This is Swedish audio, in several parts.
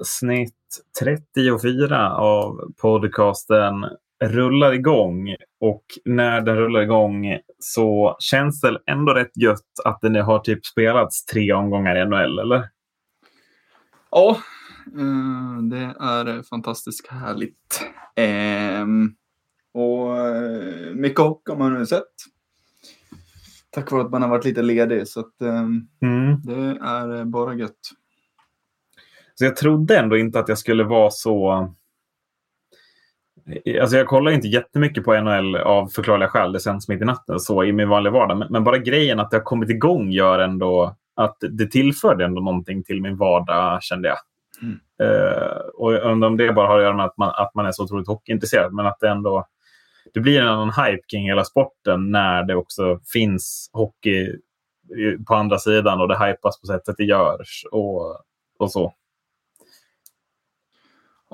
avsnitt 34 av podcasten rullar igång. Och när den rullar igång så känns det ändå rätt gött att det har typ spelats tre omgångar i NHL, eller? Ja, eh, det är fantastiskt härligt. Ehm, och eh, mycket hockey har man nu sett. Tack vare att man har varit lite ledig. Så att, ehm, Mm. det är bara gött. Så jag trodde ändå inte att jag skulle vara så... Alltså jag kollar inte jättemycket på NHL av förklarliga skäl. Det sänds mitt i natten så i min vanliga vardag. Men, men bara grejen att det har kommit igång gör ändå att det tillförde ändå någonting till min vardag kände jag. Mm. Eh, och jag undrar om det bara har att göra med att man, att man är så otroligt hockeyintresserad. Men att det ändå det blir en annan hype kring hela sporten när det också finns hockey på andra sidan och det hypas på sättet det görs och, och så.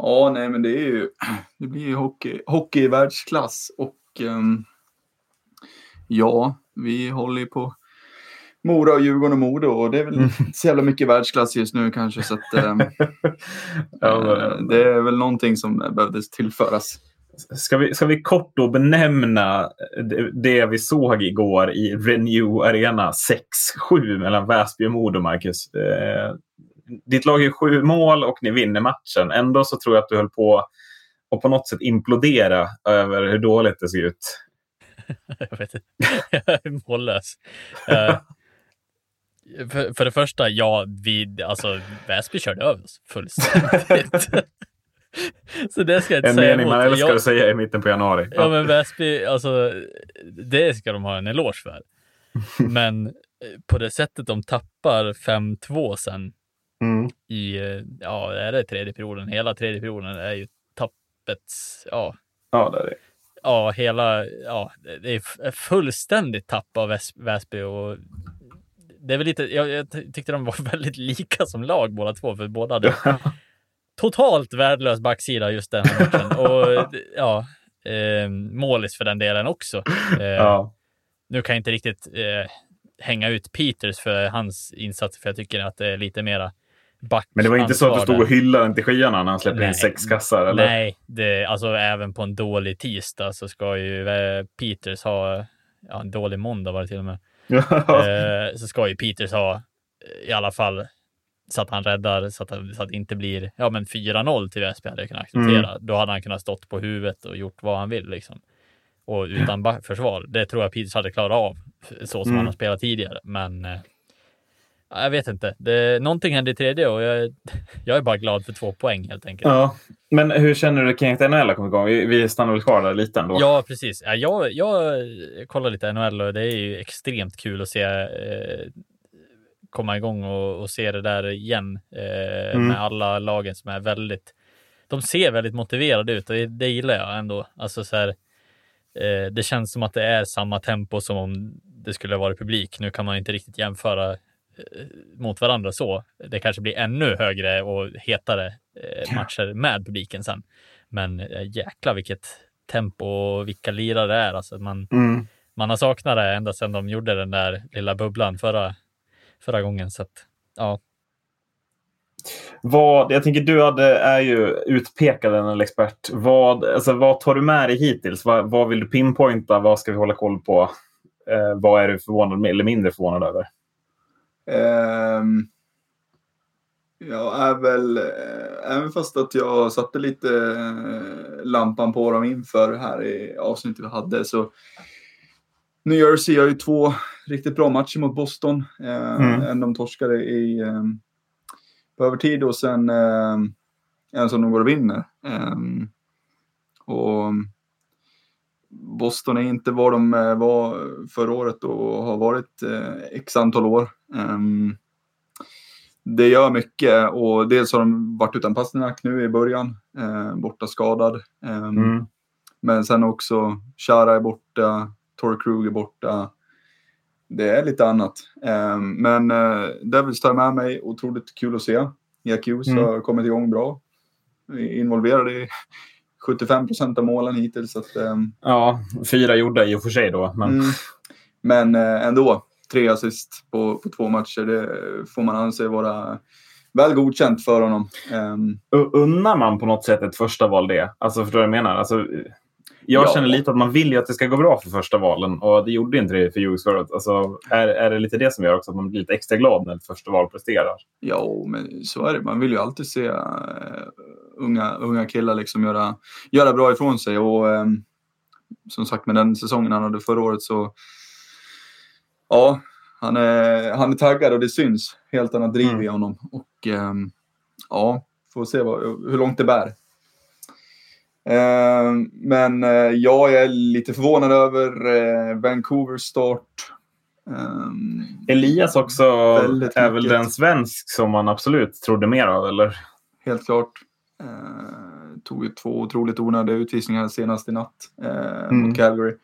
Ja, nej, men det är ju, det blir ju hockey, hockey i världsklass och ehm, ja, vi håller ju på Mora och Djurgården och Modo och det är väl Mm. inte så jävla mycket världsklass just nu kanske så att ehm, Ja, eh, men- det är väl någonting som behövdes tillföras. Ska vi, ska vi kort då benämna det, det vi såg igår i Renew Arena 6-7 mellan Väsby och Modo, Marcus? Eh, ditt lag är sju mål och ni vinner matchen. Ändå så tror jag att du höll på att på något sätt implodera över hur dåligt det ser ut. Jag vet inte. Jag är mållös. Eh, för, för det första, ja, vi, alltså Väsby körde över oss fullständigt. Så det ska jag inte En säga mening man älskar Jag- att säga i mitten på januari. Ja, men Väsby, alltså, det ska de ha en eloge för. Men eh, på det sättet de tappar 5-2 sen Mm. i, eh, ja, är det tredje perioden? Hela tredje perioden är ju tappet, ja, Ja, det är det. ja, hela, ja, det är fullständigt tapp av Väs- Väsby och det är väl lite, jag, jag ty- tyckte de var väldigt lika som lag båda två, för båda hade totalt värdelös backsida just den här matchen. Och ja, eh, målis för den delen också. Eh, Ja. Nu kan jag inte riktigt eh, hänga ut Peters för hans insats, för jag tycker att det är lite mera back. Men det var inte så att du stod och hyllade den till skyarna när han släppte in sex kassar? Eller? Nej, det, alltså även på en dålig tisdag så ska ju eh, Peters ha, ja, en dålig måndag var det till och med, eh, så ska ju Peters ha eh, i alla fall så att han räddar så att, så att det inte blir ja, men 4-0 till Väsby hade jag kunnat acceptera. Då hade han kunnat stått på huvudet och gjort vad han vill liksom. Och utan försvar. Det tror jag Peters hade klarat av så som Mm. han har spelat tidigare. Men eh, jag vet inte. Det, någonting hände i tredje och jag, jag är bara glad för två poäng helt enkelt. Ja. Men hur känner du kring att NHL har kommit igång? Vi, vi stannar väl kvar där lite ändå? Ja, precis. Ja, jag, jag kollar lite NHL och det är ju extremt kul att se eh, komma igång och, och se det där igen eh, Mm. med alla lagen som är väldigt. De ser väldigt motiverade ut och det, det gillar jag ändå. Alltså så här, eh, det känns som att det är samma tempo som om det skulle vara publik. Nu kan man inte riktigt jämföra mot varandra så. Det kanske blir ännu högre och hetare eh, matcher med publiken sen. Men eh, jäkla vilket tempo och vilka lirare det är. Alltså man, Mm. man har saknat det ända sedan de gjorde den där lilla bubblan förra, förra gången. Så att, ja, Vad, jag tänker du hade, är ju utpekad en expert. Vad, alltså, vad tar du med dig hittills? Vad, vad vill du pinpointa? Vad ska vi hålla koll på? Eh, vad är du förvånad med, eller mindre förvånad över? Ehm, jag är väl, eh, även fast att jag satte lite eh, lampan på dem inför här i avsnittet vi hade så New Jersey gör ju två riktigt bra matcher mot Boston. Eh, Mm. En de torskade i eh, på övertid och sen en som de går och vinner. Och Boston är inte vad de eh, var förra året och har varit eh, x antal år. Ehm, det gör mycket och dels har de varit utan Pasternak nu i början, eh, borta skadad. Ehm, Mm. Men sen också Chara är borta, Torrey Krug är borta. Det är lite annat. Ehm, men Devils tar med mig, otroligt kul att se. Jacques Mm. har kommit igång bra. Involverad i 75 procent av målen hittills. Så att, ehm, Ja, fyra gjorda i och för sig då. Men, Mm. Men eh, ändå, tre assist på, på två matcher, det får man anse vara väl godkänt för honom. Um, Unnar man på något sätt ett första val det? Alltså förstår du vad jag menar? Alltså, jag Ja. känner lite att man vill ju att det ska gå bra för första valen och det gjorde inte det för Hughes förut. Alltså, är, är det lite det som gör också att man blir lite extra glad när första val presterar? Ja, men så är det. Man vill ju alltid se eh, unga, unga killar liksom göra, göra bra ifrån sig. Och ehm, som sagt, med den säsongen han hade förra året så... Ja, han är, han är taggad och det syns. Helt annat driv Mm. i honom. Och ehm, ja, får se vad, hur långt det bär. Ehm, men eh, ja, jag är lite förvånad över eh, Vancouvers start. Elias också är väl den svensk som man absolut trodde mer av, eller? helt klart. Eh, tog ju två otroligt onödiga utvisningar senast i natt eh, Mm. mot Calgary.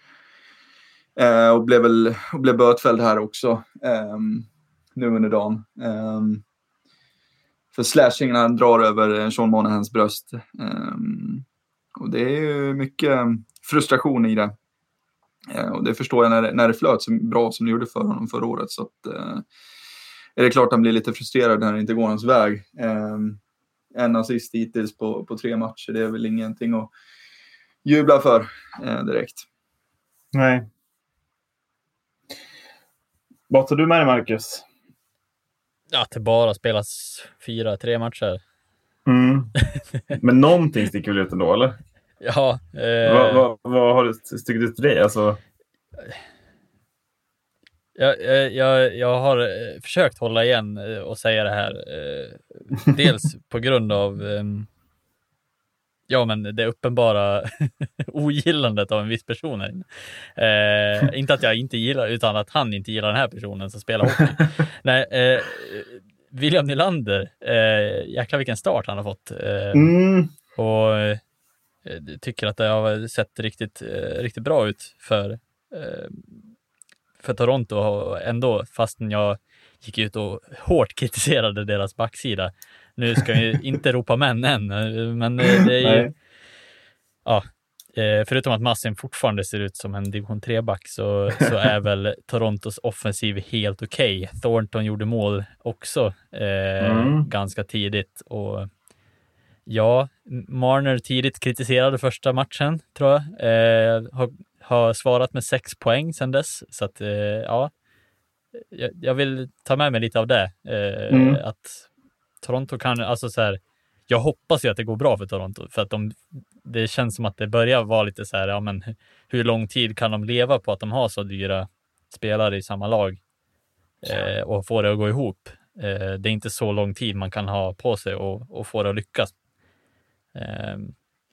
Eh, och blev väl och blev bötfälld här också eh, nu under dagen. Eh, för slashingen han drar över eh, Sean Monahans bröst. Eh, och det är ju mycket frustration i det. Eh, och det förstår jag när det, när det flöt så bra som det gjorde för honom förra året. Så att, eh, är det klart han blir lite frustrerad när det inte går hans väg. Eh, en assist hittills på, på tre matcher. Det är väl ingenting att jubla för eh, direkt. Nej. Vad tar du med dig, Marcus? Ja, att det bara spelas fyra, tre matcher. Mm. Men någonting sticker väl ut ändå, eller? Ja, eh, Vad, vad, vad har stuckit ut till dig? Alltså, Jag, jag, jag, jag har eh, försökt hålla igen eh, och säga det här. eh, Dels på grund av ehm, ja, men det uppenbara ogillandet av en viss person. Eh, inte att jag inte gillar, utan att han inte gillar den här personen som spelar hockey. Nej, eh, William Nylander, eh, jäklar vilken start han har fått. Eh, mm. och eh, tycker att det har sett riktigt, eh, riktigt bra ut för, eh, för Toronto och ändå, fastän jag gick ut och hårt kritiserade deras backsida. Nu ska jag ju inte ropa män än, eh, men eh, det är ju, ja, förutom att Massin fortfarande ser ut som en division 3-back så, så är väl Torontos offensiv helt okej. Thornton gjorde mål också eh, Mm. ganska tidigt och ja, Marner tidigt kritiserade första matchen tror jag. Eh, har, har svarat med sex poäng sedan dess, så att eh, ja, jag, jag vill ta med mig lite av det. Eh, Mm. Att Toronto kan, alltså så här, jag hoppas ju att det går bra för Toronto för att de, det känns som att det börjar vara lite så här, ja men hur lång tid kan de leva på att de har så dyra spelare i samma lag eh, och få det att gå ihop. Eh, det är inte så lång tid man kan ha på sig och, och få det att lyckas. Eh,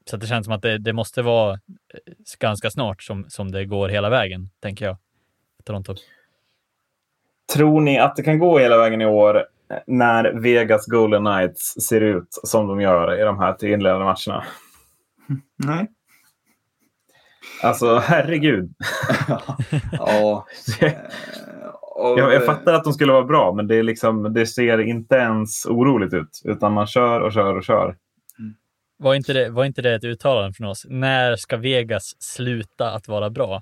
så att det känns som att det, det måste vara eh, ganska snart som, som det går hela vägen, tänker jag. Toronto. Tror ni att det kan gå hela vägen i år när Vegas Golden Knights ser ut som de gör i de här tre inledande matcherna? Nej. Alltså, herregud. ja. Jag, jag fattar att de skulle vara bra, men det, är liksom, det ser inte ens oroligt ut. Utan man kör och kör och kör. Var inte, det, var inte det ett uttalande från oss? När ska Vegas sluta att vara bra?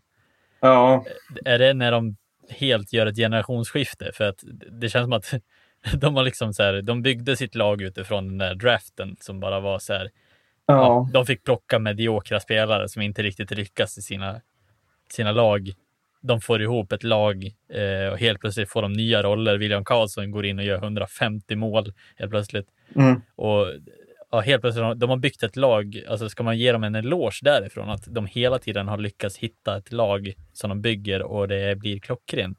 Ja, Är det när de helt gör ett generationsskifte? För att det känns som att de har liksom så här, de byggde sitt lag utifrån den där draften som bara var så här, ja, ja. de fick plocka mediokra spelare som inte riktigt lyckas i sina, sina lag. De får ihop ett lag eh, och helt plötsligt får de nya roller. William Karlsson går in och gör 150 mål helt plötsligt. Mm. Och ja, helt plötsligt, de- de har byggt ett lag, alltså ska man ge dem en eloge därifrån, att de hela tiden har lyckats hitta ett lag som de bygger och det blir klockrent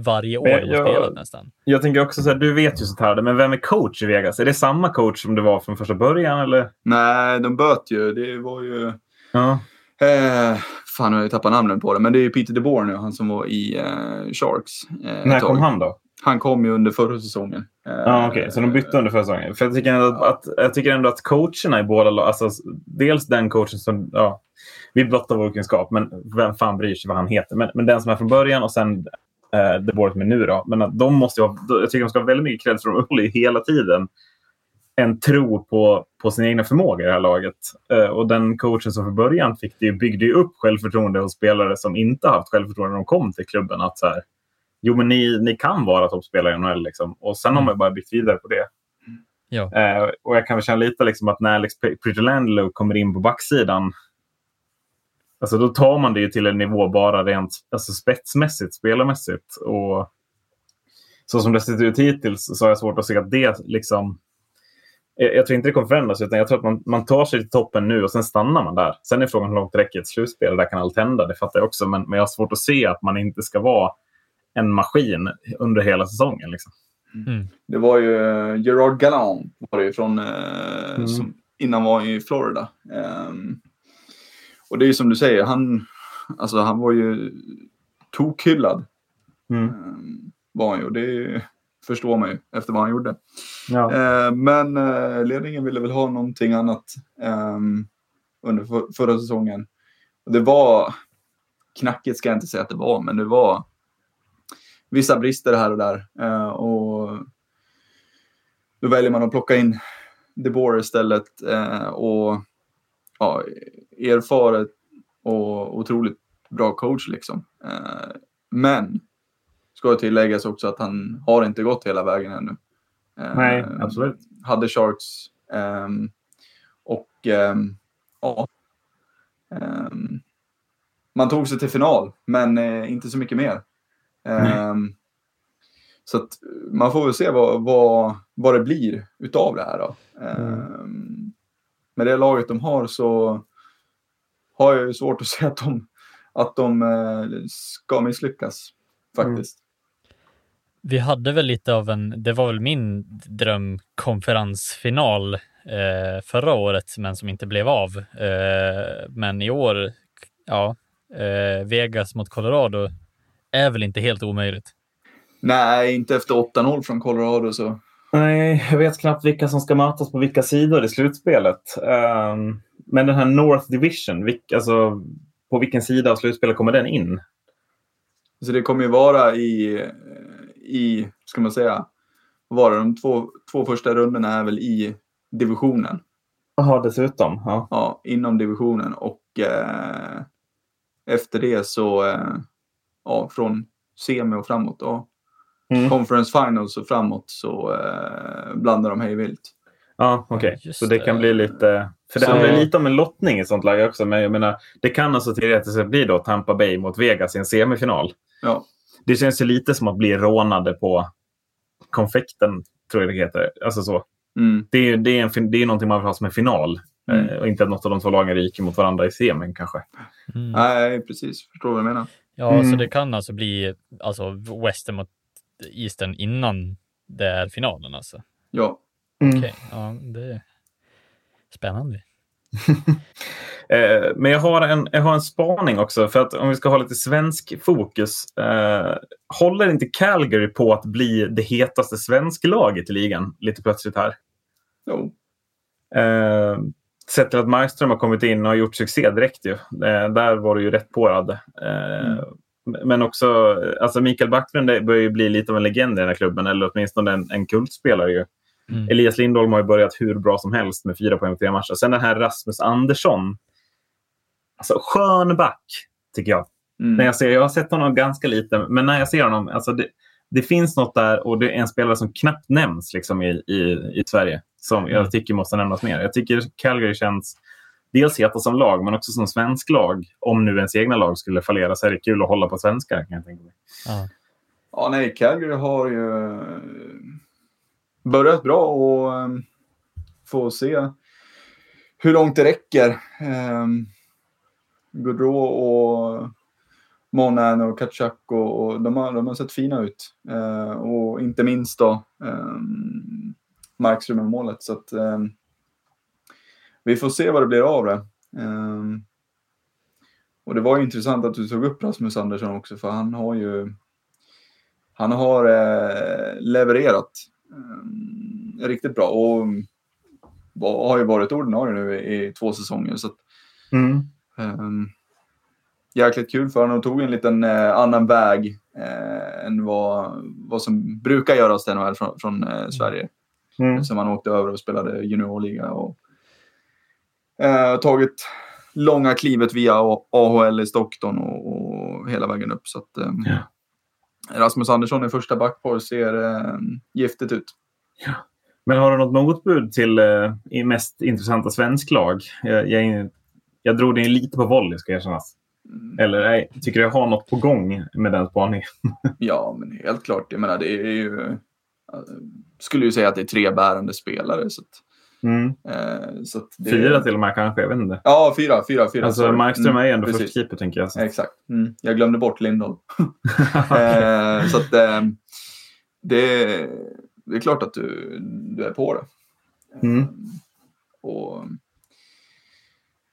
varje år har jag- spelat nästan. Jag tänker också så här, du vet ju sånt här, men vem är coach i Vegas? Är det samma coach som det var från första början? Eller? Nej, de böt ju. Det var ju... Ja. Eh, fan, nu har jag tappat namnen på det. Men det är ju Peter DeBoer nu, han som var i eh, Sharks. Eh, När kom han då? Han kom ju under förra säsongen. Eh, Ja, okej. Så de bytte under förra säsongen. För jag tycker, ändå att, att, jag tycker ändå att coacherna i båda lag, alltså dels den coachen som, ja, vi blottar vår kunskap, men vem fan bryr sig vad han heter? Men, men den som är från början och sen eh, det som är nu då. Men de måste ha, jag tycker de ska ha väldigt mycket cred för de håller hela tiden en tro på, på sin egna förmåga i det här laget. Eh, och den coachen som från början fick det, byggde ju upp självförtroende hos spelare som inte haft självförtroende när de kom till klubben. Att så här, jo, men ni, ni kan vara toppspelare i NHL. Liksom. Och sen har man bara byggt vidare på det. Ja. Eh, och jag kan väl känna lite liksom att när Alex Pritolangelo kommer in på backsidan Alltså då tar man det ju till en nivå bara rent alltså spetsmässigt, spelarmässigt. Och så som det sett ut hittills så har jag svårt att se att det liksom... Jag, jag tror inte det kommer förändras utan jag tror att man, man tar sig till toppen nu och sen stannar man där. Sen är frågan hur långt det räcker i ett slutspel. Där kan allt hända, det fattar jag också. Men, men jag har svårt att se att man inte ska vara en maskin under hela säsongen. Liksom. Mm. Det var ju eh, Gerard Gallant var det ju från, eh, Mm. som innan var i Florida. Ehm, och det är ju som du säger, han, alltså, han var ju tokhyllad. Mm. ehm, var han ju, och det förstår man ju efter vad han gjorde. Ja. Eh, men eh, ledningen ville väl ha någonting annat ehm, under för, förra säsongen. Och det var, knackigt ska jag inte säga att det var, men det var vissa brister här och där. Eh, och då väljer man att plocka in DeBoer istället. Eh, och ja, erfaret och otroligt bra coach liksom. Eh, men ska tilläggas också att han har inte gått hela vägen ännu. Eh, Nej, absolut. Hade Sharks ehm, och ehm, ja. ehm, man tog sig till final, men eh, inte så mycket mer. Ehm, så att man får väl se vad, vad, vad det blir utav det här. Då. Ehm, med det laget de har så har jag ju svårt att se att de, att de eh, ska misslyckas faktiskt. Vi hade väl lite av en, det var väl min drömkonferensfinal eh, förra året, men som inte blev av. Eh, men i år, ja, eh, Vegas mot Colorado är väl inte helt omöjligt. Nej, inte efter 8-0 från Colorado så. Nej, jag vet knappt vilka som ska mötas på vilka sidor i slutspelet. Ehm, men den här North Division, vilk, alltså, på vilken sida av slutspelet kommer den in? Så det kommer ju vara i, i ska man säga, vad var det, de två, två första rundorna är väl i divisionen. Jaha, dessutom. Ja. Ja, inom divisionen och eh, efter det så, eh, ja, från semi och framåt då. Mm. Conference finals och framåt så eh, blandar de hej vilt. Ja, okej. Just Så det kan det. bli lite... För det Så- handlar lite om en lottning i sånt läge också. Men jag menar, det kan alltså teoretiskt bli då Tampa Bay mot Vegas i en semifinal. Ja, Det känns ju lite som att bli rånade på konfekten, tror jag det heter. Alltså så. mm, Det är, det är, en, det är någonting man vill ha som en final. Mm. Eh, och inte att något av de två lagen ryker mot varandra i semin kanske. Mm. nej precis, förstår vad jag menar. Ja, Mm. så det kan alltså bli alltså Western mot Eastern innan det är finalen alltså. Ja, Okej, ja, det spännande. Eh, men jag har, en, jag har en spaning också. För att om vi ska ha lite svensk fokus. Eh, håller inte Calgary på att bli det hetaste svensklaget i ligan lite plötsligt här? jo. Eh, sett till att Markström har kommit in och har gjort succé direkt. Ju. Eh, där var det ju rätt på Rad. Eh, Mm. Men också, alltså Mikael Backlund börjar ju bli lite av en legend i den här klubben. Eller åtminstone en, en kultspelare. Ju. Mm. Elias Lindholm har ju börjat hur bra som helst med fyra poäng på tre matcher. Sen den här Rasmus Andersson. Alltså skön back, tycker jag. Mm. När jag, ser, jag har sett honom ganska lite, men när jag ser honom, alltså det, det finns något där och det är en spelare som knappt nämns liksom, i, i, i Sverige. Som Mm. jag tycker måste nämnas mer. Jag tycker Calgary känns dels heta som lag, men också som svensk lag. Om nu ens egna lag skulle fallera så är det kul att hålla på svenskar. Kan jag tänka mig. Ja. Ja, nej, Calgary har ju börjat bra och um, får se hur långt det räcker. Ehm, um, Gaudreau och Monan och Kachak och, och de, har, de har sett fina ut. Uh, och inte minst då um, Markström med målet. Så att, um, vi får se vad det blir av det. Um, och det var ju intressant att du tog upp Rasmus Andersson också för han har ju han har eh, levererat eh, riktigt bra och var, har ju varit ordinarie nu i, i två säsonger. Så att, Mm. ehm, jäkligt kul för honom och tog en liten eh, annan väg eh, än vad, vad som brukar göras till NHL från, från eh, Sverige. Mm. Som han åkte över och spelade juniorliga och eh, tagit långa klivet via AHL i Stockton och, och hela vägen upp. Så att, eh, Ja. Rasmus Andersson i första backpar ser eh, giftigt ut. Men har du något motbud till eh, mest intressanta svensklag? Jag, jag, jag drog det lite på volley ska erkännas. Eller nej, tycker du jag har något på gång med den spaningen? Ja, men helt klart. Jag menar, det är ju... eh, Skulle ju säga att det är tre bärande spelare. Så att, Mm. eh, så att det, Fyra till och med kanske, jag vet inte. Ja, fyra. fyra, fyra Alltså sorry. Markström är ju ändå precis. först keeper tänker jag. Så. Exakt. Mm. Jag glömde bort Lindholm. eh, så att eh, det, det är klart att du, du är på det. Mm. Och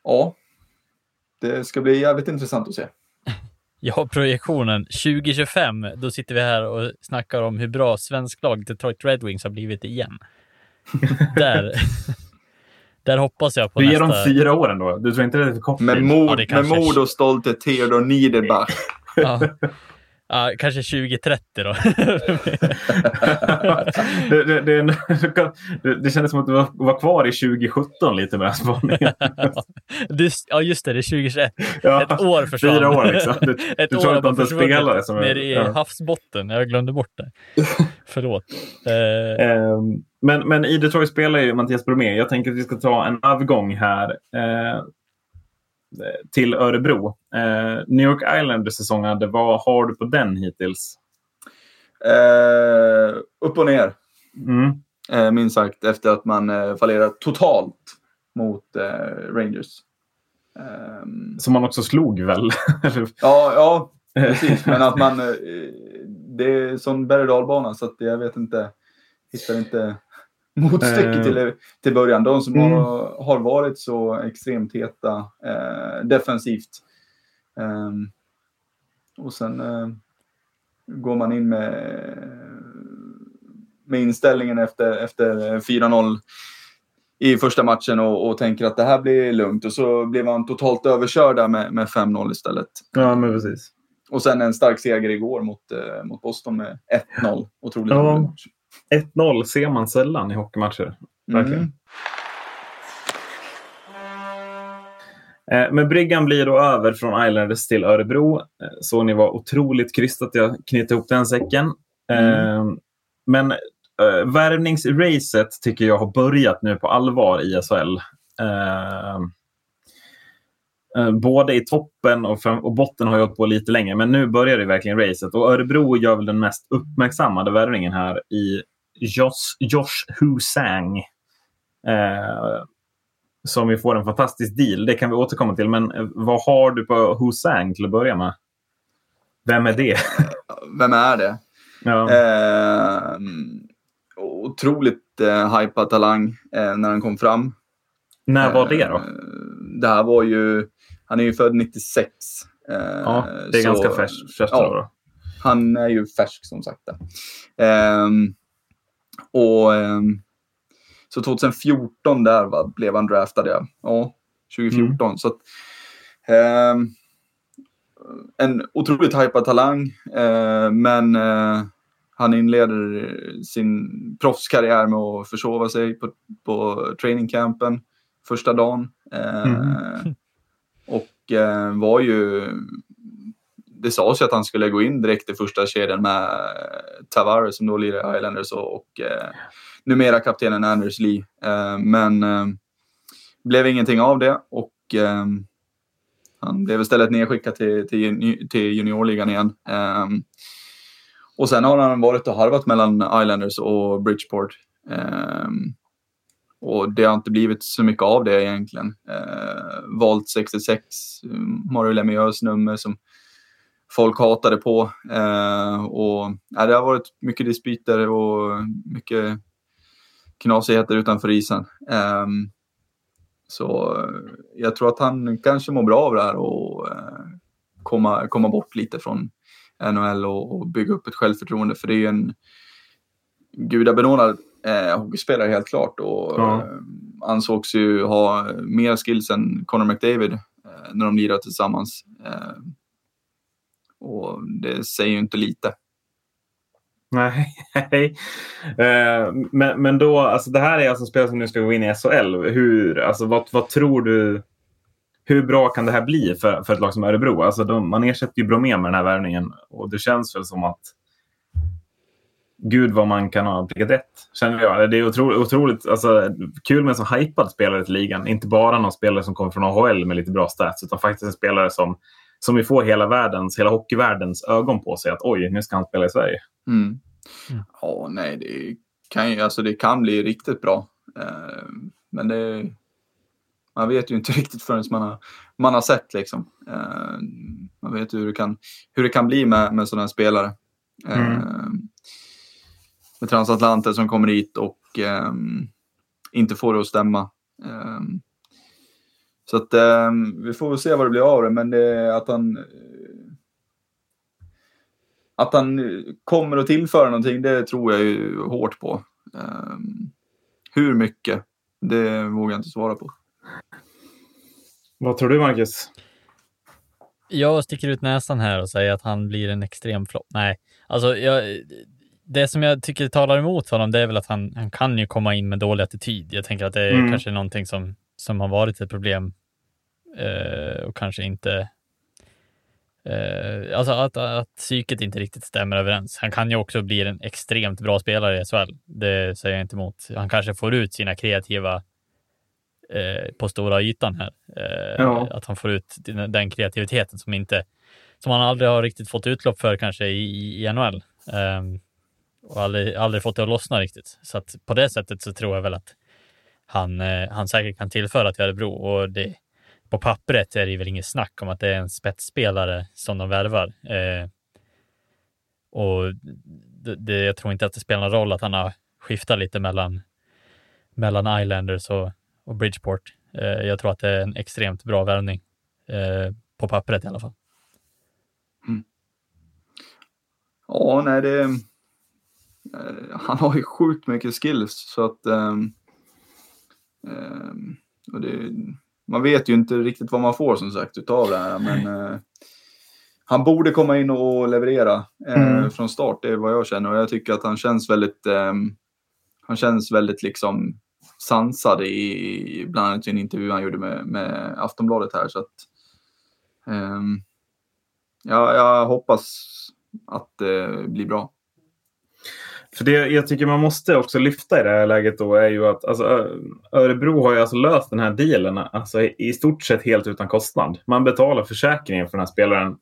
ja, det ska bli jävligt intressant att se. Ja, projektionen 2025, då sitter vi här och snackar om hur bra svensk lag Detroit Red Wings har blivit igen. där, där hoppas jag på Du ger nästa... dem fyra år ändå. Du tror inte det är för kort Med mod, Ja, det med mod och stolthet, Theodor Niederbach. Ja. Ja, kanske 2030 då. det, det, det, det, det kändes som att du var, var kvar i 2017 lite med den här spaningen. Ja, just det, det är 2021. Ja, Ett år försvann. Fyra år liksom. Du, Ett du tror att inte försvunnit spelare som är... nere i ja. havsbotten. Jag glömde bort det. Förlåt. Ehm, Men, men i Detroit spelar ju Mattias Bromé. Jag tänker att vi ska ta en avgång här eh, till Örebro. Eh, New York Islanders säsongen, vad har du på den hittills? Eh, upp och ner, Mm. eh, minst sagt, efter att man eh, fallerat totalt mot eh, Rangers. Ehm, Som man också slog väl? Ja, ja, precis. Men att man... Eh, det är som berg och dalbana, så att jag vet inte. Hittar inte motstycke Eh. till, till början. De som Mm. har, har varit så extremt heta eh, defensivt. Ehm, och sen eh, går man in med, med inställningen efter, efter 4-0 i första matchen och, och tänker att det här blir lugnt. Och så blev man totalt överkörd med, med 5-0 istället. ja, men precis. Och sen en stark seger igår mot, eh, mot Boston med 1-0. Otroligt Ja. rolig match. 1-0 ser man sällan i hockeymatcher. Verkligen. Mm. Eh, Men bryggan blir då över från Islanders till Örebro. Eh, Så ni var otroligt krystat. Jag knyter ihop den säcken. Eh, Men värvningsracet tycker jag har börjat nu på allvar i SHL. Eh, Både i toppen och, fram- och botten har jag hållit på lite länge, men nu börjar det verkligen racet. Och Örebro gör väl den mest uppmärksammade värvningen här i Josh, Josh Husang. Eh, som ju får en fantastisk deal. Det kan vi återkomma till. Men eh, vad har du på Husang till att börja med? Vem är det? Vem är det? Ja. Eh, otroligt eh, hypad talang eh, när han kom fram. När var det då? Eh, det här var ju... Han är ju född 96. Eh, Ja, det är så- ganska färskt. ja. Han är ju färsk som sagt. Ehm, och ehm, så 2014 där va, blev han draftad. Ja, ja 2014. Mm. Så att, ehm, en otroligt hypad talang. eh, men eh, han inleder sin proffskarriär med att försova sig på, på trainingcampen första dagen. Eh, Mm. Och eh, var ju det sades ju att han skulle gå in direkt i första kedjan med eh, Tavares som då lirar i Islanders och, och eh, numera kaptenen Anders Lee. Eh, men eh, blev ingenting av det och eh, han blev istället nedskickad till, till, till juniorligan igen. Eh, och sen har han varit och harvat mellan Islanders och Bridgeport. Eh, och det har inte blivit så mycket av det egentligen. Eh, valt 66, eh, Mario Lemieux nummer som folk hatade på. Eh, och, ja, det har varit mycket dispyter och mycket knasigheter utanför isen. Ehm, eh, så jag tror att han kanske mår bra av det här och eh, komma, komma bort lite från NHL och, och bygga upp ett självförtroende. För det är ju en gudabenådad eh, hockeyspelare helt klart. Och Ja. eh, ansågs ju ha mer skills än Connor McDavid eh, när de lirar tillsammans. Eh, och det säger ju inte lite. Nej. Eh, men, men då, alltså det här är alltså spelare som nu ska gå in i SHL. Hur, alltså vad, vad tror du? Hur bra kan det här bli för, för ett lag som Örebro? Alltså de, man ersätter ju Bromé med den här värvningen och det känns väl som att gud vad man kan ha prickat rätt, känner jag. Det är otroligt, otroligt alltså, kul med en så hypad spelare till ligan. Inte bara någon spelare som kommer från AHL med lite bra stats, utan faktiskt en spelare som, som vi får hela världens, hela hockeyvärldens ögon på sig. Att oj, nu ska han spela i Sverige. Mm. Mm. Ja, nej, det kan ju, alltså det kan bli riktigt bra. Eh, men det, man vet ju inte riktigt förrän man har, man har sett liksom. Eh, man vet hur det kan, hur det kan bli med, med sådana spelare. Mm. Eh, med transatlanter som kommer hit och eh, inte får det att stämma. Eh, så att eh, vi får väl se vad det blir av det, men det, att han att han kommer att tillföra någonting, det tror jag ju hårt på. Um, hur mycket, det vågar jag inte svara på. Vad tror du, Marcus? Jag sticker ut näsan här och säger att han blir en extrem flopp. Nej, alltså jag, det som jag tycker talar emot honom, det är väl att han, han kan ju komma in med dålig attityd. Jag tänker att det är mm. kanske någonting som, som har varit ett problem eh, och kanske inte Eh, alltså att, att psyket inte riktigt stämmer överens. Han kan ju också bli en extremt bra spelare i SHL. Det säger jag inte emot. Han kanske får ut sina kreativa eh, på stora ytan här. Eh, ja. Att han får ut den, den, kreativiteten som inte som han aldrig har riktigt fått utlopp för kanske i, i NHL. Ehm, och aldrig, aldrig fått det att lossna riktigt. Så att på det sättet så tror jag väl att han, eh, han säkert kan tillföra till Örebro och det, på pappret är det väl inget snack om att det är en spetsspelare som de värvar. Eh, och det, det, jag tror inte att det spelar någon roll att han har skiftat lite mellan, mellan Islanders och, och Bridgeport. Eh, jag tror att det är en extremt bra värvning, eh, på pappret i alla fall. Mm. Ja, nej, det... Eh, han har ju sjukt mycket skills så att... Um, um, och det, man vet ju inte riktigt vad man får som sagt utav det här. Men eh, han borde komma in och leverera eh, mm. från start. Det är vad jag känner och jag tycker att han känns väldigt, eh, han känns väldigt liksom sansad i, bland annat i en intervju han gjorde med, med Aftonbladet här. Så att, eh, ja, jag hoppas att det blir bra. För det jag tycker man måste också lyfta i det här läget då är ju att alltså, Örebro har ju alltså löst den här dealen alltså, i stort sett helt utan kostnad. Man betalar försäkringen för den här spelaren.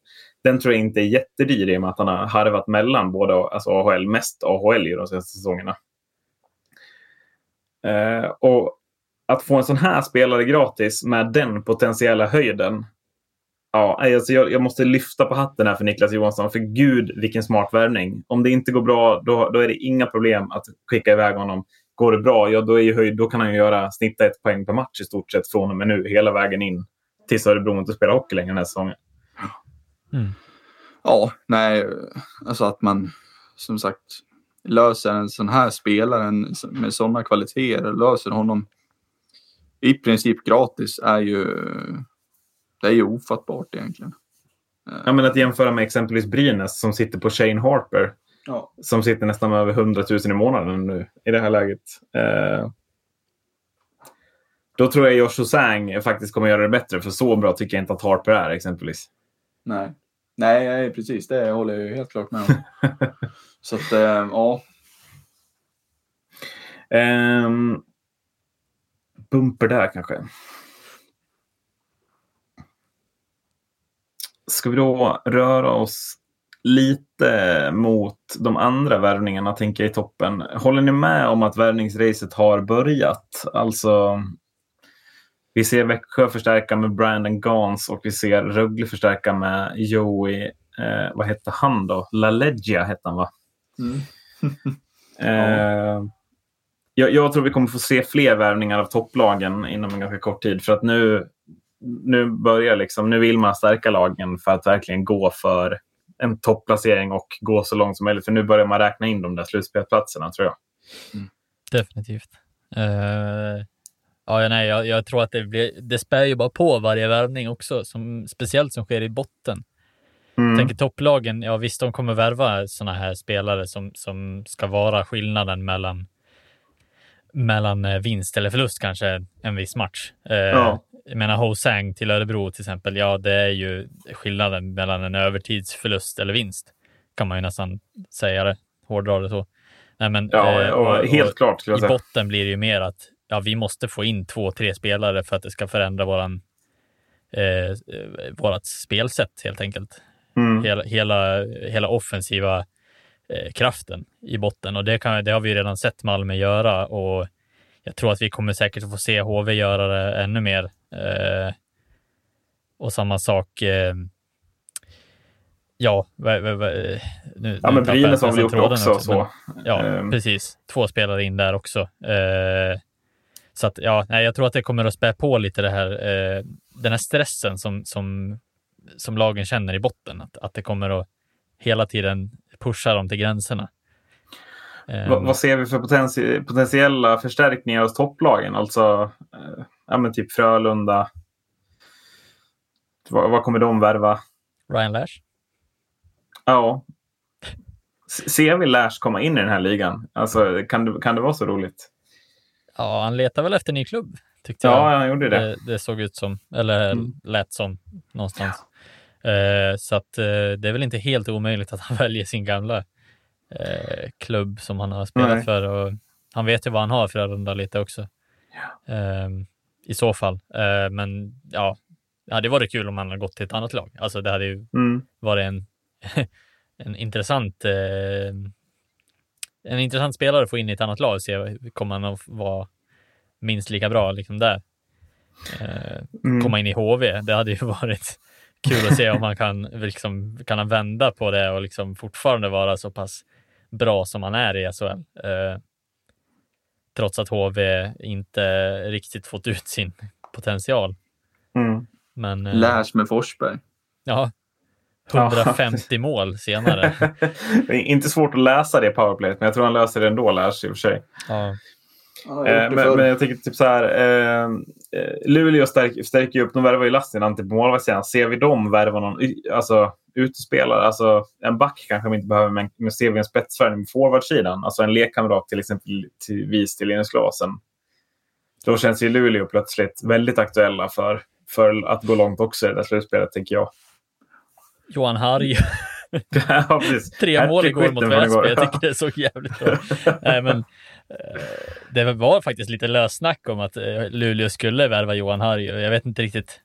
Den tror jag inte är jättedyr i och med att han har harvat mellan både alltså AHL, mest AHL i de senaste säsongerna. Eh, och att få en sån här spelare gratis med den potentiella höjden Ja, alltså jag, jag, måste lyfta på hatten här för Niklas Johansson. För gud vilken smart värvning. Om det inte går bra, då, då är det inga problem att skicka iväg honom. Går det bra, ja då, är ju höjd, då kan han ju göra snitta ett poäng per match i stort sett från och med nu hela vägen in tills Örebro inte spelar hockey längre den här säsongen. Mm. Ja, nej, alltså att man som sagt löser en sån här spelare med sådana kvaliteter, löser honom i princip gratis är ju det är ju ofattbart egentligen. Ja, men att jämföra med exempelvis Brynäs som sitter på Shane Harper. Ja. Som sitter nästan över 100 000 i månaden nu i det här läget. Eh, då tror jag Josh Sang faktiskt kommer göra det bättre. För så bra tycker jag inte att Harper är exempelvis. Nej, Nej precis. Det håller jag ju helt klart med om. så att, eh, ja. Um, bumper där kanske. Ska vi då röra oss lite mot de andra värvningarna, tänker jag, i toppen. Håller ni med om att värvningsracet har börjat? Alltså, vi ser Växjö förstärka med Brandon Gans och vi ser Rögle förstärka med Joey, eh, vad hette han då? LaLeggia hette han va? Mm. eh, jag, jag, tror vi kommer få se fler värvningar av topplagen inom en ganska kort tid. För att nu nu börjar liksom, nu vill man stärka lagen för att verkligen gå för en topplacering och gå så långt som möjligt. För nu börjar man räkna in de där slutspelsplatserna tror jag. Mm. Definitivt. Uh, ja, nej, jag, jag, tror att det, blir, det spär ju bara på varje värvning också, som, speciellt som sker i botten. Mm. Jag tänker topplagen, ja visst, de kommer värva sådana här spelare som, som ska vara skillnaden mellan mellan eh, vinst eller förlust kanske en viss match. Uh, ja jag menar Hosang till Örebro till exempel, ja det är ju skillnaden mellan en övertidsförlust eller vinst. Kan man ju nästan säga det. hårdrar det så. Nej, men, Ja, eh, och, helt klart skulle jag I botten blir det ju mer att ja, vi måste få in två, tre spelare för att det ska förändra våran, eh, eh, vårat spelsätt helt enkelt. Mm. Hela, hela, hela offensiva eh, kraften i botten och det, kan, det har vi redan sett Malmö göra och jag tror att vi kommer säkert få se HV göra det ännu mer. Eh, och samma sak eh, Ja, nu, Ja, men Brynäs har väl gjort det tråden också. så. men- Ja, Ehm. precis. Två spelare in där också. Eh, så att, ja, nej, jag tror att det kommer att spä på lite det här, eh, den här stressen som, som, som lagen känner i botten. Att, att det kommer att hela tiden pusha dem till gränserna. Eh, Vad, vad ser vi för potenti- potentiella förstärkningar hos topplagen? Alltså, eh, ja, typ Frölunda. Vad, vad kommer de värva? Ryan Lash? Ja. Ser vi Lash komma in i den här ligan? Alltså, kan, det, kan det vara så roligt? Ja, han letar väl efter ny klubb, tyckte jag. Ja, han gjorde det. det, det såg ut som, eller Mm. lät som någonstans. Eh, så att eh, det är väl inte helt omöjligt att han väljer sin gamla eh, klubb som han har spelat Nej. för. Och han vet ju vad han har för runda lite också. Eh, I så fall. Eh, men ja, det hade varit kul om han hade gått till ett annat lag. Alltså det hade ju Mm. varit en, en intressant eh, en intressant spelare att få in i ett annat lag och se kommer han att vara minst lika bra liksom där. Eh, Mm. komma in i HV. Det hade ju varit kul att se om han kan, liksom, kan han vända på det och liksom fortfarande vara så pass bra som han är i SHL. Eh, trots att HV inte riktigt fått ut sin potential. Mm. Men eh, Lärs med Forsberg. ja, Ja. 150 mål senare. det är inte svårt att läsa det powerplayet, men jag tror han löser det ändå, Lash i och för sig. Ja, Eh, men, men jag tycker typ så här. Eh, eh, Luleå stärker, stärker ju upp. De värvar ju Lassinantti på målvaktssidan. Ser vi dem värva någon alltså, utespelare? Alltså, en back kanske de inte behöver, men, men ser vi en spetsvärvning på forwardsidan? Alltså en lekkamrat till exempel till vis till Linus Klasen. Då känns ju Luleå plötsligt väldigt aktuella för, för att gå långt också i det där slutspelet, tänker jag. Johan Harj, ja, tre mål igår mot Väsby. Jag tycker det såg jävligt bra Nej, men eh, Det var faktiskt lite lössnack om att eh, Luleå skulle värva Johan Harj. och Jag vet inte riktigt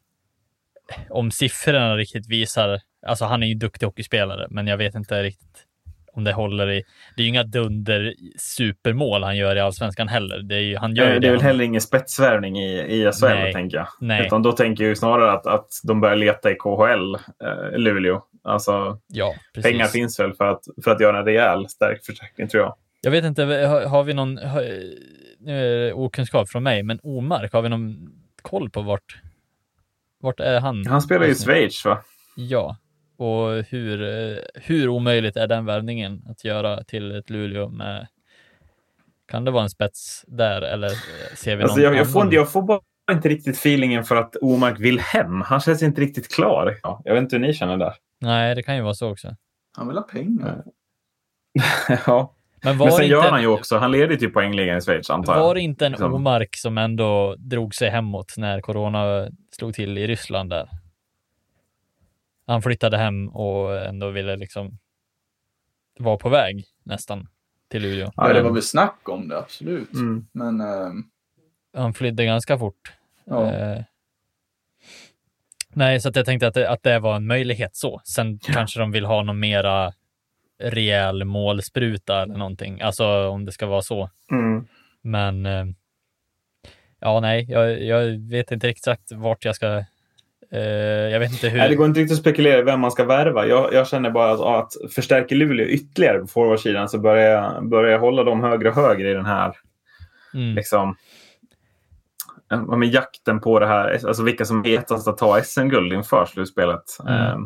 om siffrorna riktigt visar. Alltså han är ju en duktig hockeyspelare, men jag vet inte riktigt om det håller i. Det är ju inga dunder supermål han gör i allsvenskan heller. Det är ju, han gör Eh, Det är väl heller ingen spetsvärvning i, i SHL, Nej. tänker jag. Nej. Utan då tänker jag ju snarare att, att de börjar leta i KHL, eh, Luleå. Alltså, Ja, precis. pengar finns väl för att, för att göra en rejäl stark förstärkning, tror jag. Jag vet inte, har, har vi någon, har, nu är det okunskap från mig, men Omark, har vi någon koll på vart, vart är han? Han spelar i? Schweiz, va? Ja, och hur, eh, hur omöjligt är den värvningen att göra till ett Luleå med, kan det vara en spets där eller eh, ser vi Alltså, jag, jag, får, annan? jag får bara inte riktigt feelingen för att Omark vill hem. Han känns inte riktigt klar. Ja, jag vet inte hur ni känner där. Nej, det kan ju vara så också. Han vill ha pengar. ja. Men var Men sen det gör inte, han ju också, han leder typ poängligan i Schweiz, antar jag. var det inte en Liksom. Omark som ändå drog sig hemåt när corona slog till i Ryssland där? Han flyttade hem och ändå ville liksom vara på väg nästan till Luleå. Ja, det var väl snack om det, absolut. Mm. Men ehm, Han flydde ganska fort. ja. Eh, nej, så att jag tänkte att det, att det var en möjlighet så. Sen kanske de vill ha någon mera rejäl målspruta eller någonting. Alltså om det ska vara så. Mm. Men eh, ja, nej, jag, jag vet inte exakt vart jag ska. Eh, jag vet inte hur. Nej, det går inte riktigt att spekulera vem man ska värva. Jag, jag känner bara att, att förstärker Luleå ytterligare på forwardsidan så börjar jag, börjar jag hålla dem högre och högre i den här Mm. liksom, med jakten på det här. Alltså vilka som är hetast att ta SM-guld inför slutspelet. Mm. Eh,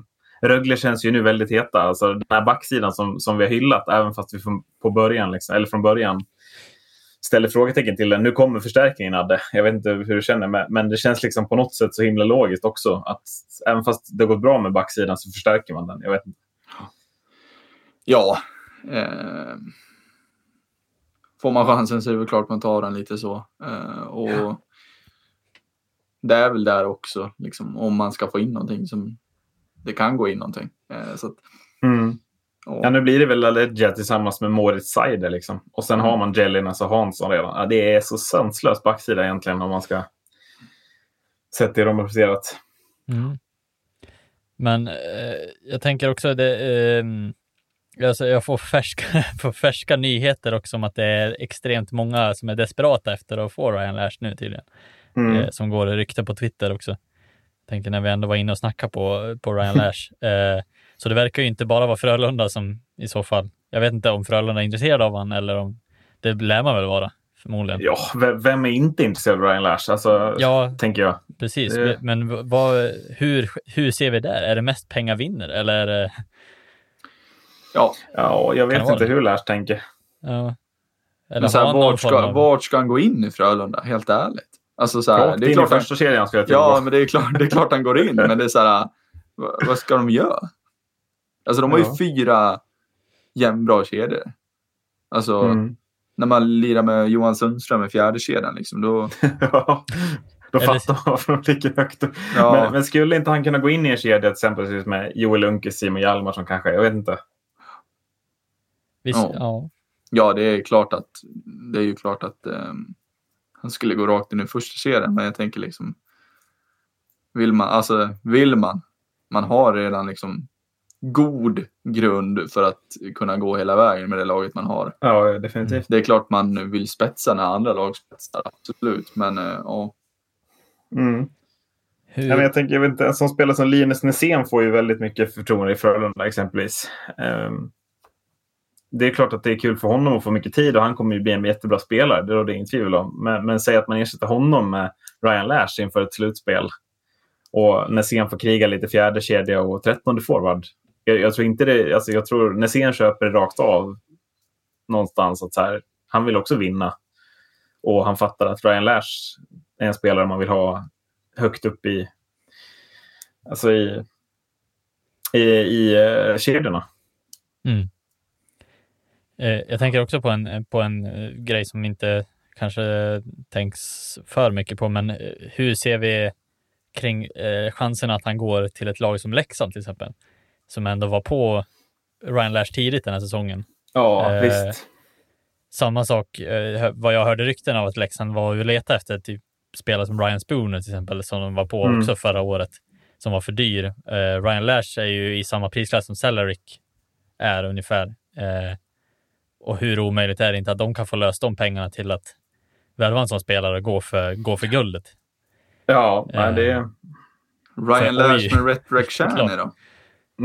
Rögle känns ju nu väldigt heta. Alltså den här backsidan som, som vi har hyllat, även fast vi från, på början, liksom, eller från början ställer frågetecken till den. Nu kommer förstärkningen, Adde. Jag vet inte hur du känner, men, det känns liksom på något sätt så himla logiskt också. Att även fast det gått bra med backsidan så förstärker man den. Jag vet inte. ja. ehm, får man chansen så är det väl klart man tar den lite så. Eh, och det är väl där också, liksom, om man ska få in någonting som det kan gå in någonting. Eh, så att, Mm. Ja, nu blir det väl Aledja tillsammans med Moritz Seider liksom. Och sen Mm. har man Jellinas och Hansson redan. Ja, det är så sanslös backsida egentligen om man ska sätta det de har presterat. Mm. Men eh, jag tänker också det, eh, alltså jag får färska, får färska nyheter också om att det är extremt många som är desperata efter att få Ryan Lash nu tydligen. Mm. Eh, som går rykte på Twitter också. Tänker när vi ändå var inne och snackade på, på Ryan Lash. Så det verkar ju inte bara vara Frölunda som i så fall, jag vet inte om Frölunda är intresserade av honom eller om, det lär man väl vara förmodligen. Ja, vem är inte intresserad av Ryan Lash? Alltså, Ja, tänker jag. precis. Det- Men vad, hur, hur ser vi där? Är det mest pengar vinner eller? är det- Ja, Ja, jag vet inte det? hur Lash tänker. Ja. Eller men så här, vart, ska, av- vart ska han gå in i Frölunda? Helt ärligt. Alltså så här, det är in i klart han, första kedjan skulle jag. Ja, men det är, klart, det är klart han går in, men det är så här, vad, vad ska de göra? Alltså de har ju Ja. fyra jämnbra kedjor. Alltså, Mm. när man lirar med Johan Sundström i fjärde kedjan liksom, då... Ja, Då fattar man varför de ligger högt. Ja, Men, men skulle inte han kunna gå in i en kedja exempelvis med Joel Lundqvist, Simon Hjalmarsson kanske? Jag vet inte. Visst, Ja. ja. ja, det är klart att det är ju klart att ehm, han skulle gå rakt in i första kedjan, men jag tänker liksom vill man, alltså vill man, man har redan liksom god grund för att kunna gå hela vägen med det laget man har. Ja, definitivt. Det är klart man vill spetsa när andra lag spetsar, absolut. Men eh, ja, Mm. Hur, jag tänker, jag vet inte, en sån spelare som Linus Näsén får ju väldigt mycket förtroende i Frölunda exempelvis. Ehm, det är klart att det är kul för honom att få mycket tid och han kommer ju bli en jättebra spelare, det råder det inget tvivel om. Men, men säg att man ersätter honom med Ryan Lash inför ett slutspel och Näsén får kriga lite fjärde kedja och trettonde forward. Jag, jag tror inte det, alltså jag tror Nässén köper det rakt av någonstans att så här, han vill också vinna. Och han fattar att Ryan Lash är en spelare man vill ha högt upp i, alltså i, i, i uh, kedjorna. Mm. Eh, jag tänker också på en, på en eh, grej som inte kanske tänks för mycket på, men eh, hur ser vi kring eh, chansen att han går till ett lag som Leksand till exempel? Som ändå var på Ryan Lash tidigt den här säsongen. Ja, Eh, visst. Samma sak, eh, vad jag hörde rykten av att Leksand var och letade efter typ spelare som Ryan Spooner till exempel, som de var på Mm. också förra året, som var för dyr. Eh, Ryan Lash är ju i samma prisklass som Celeric är ungefär. Eh, och hur omöjligt är det inte att de kan få lösa de pengarna till att värva en sån spelare och gå för, gå för guldet? Ja, eh, nej, det... Ryan Så, oj. Lash med Shani Klart. då?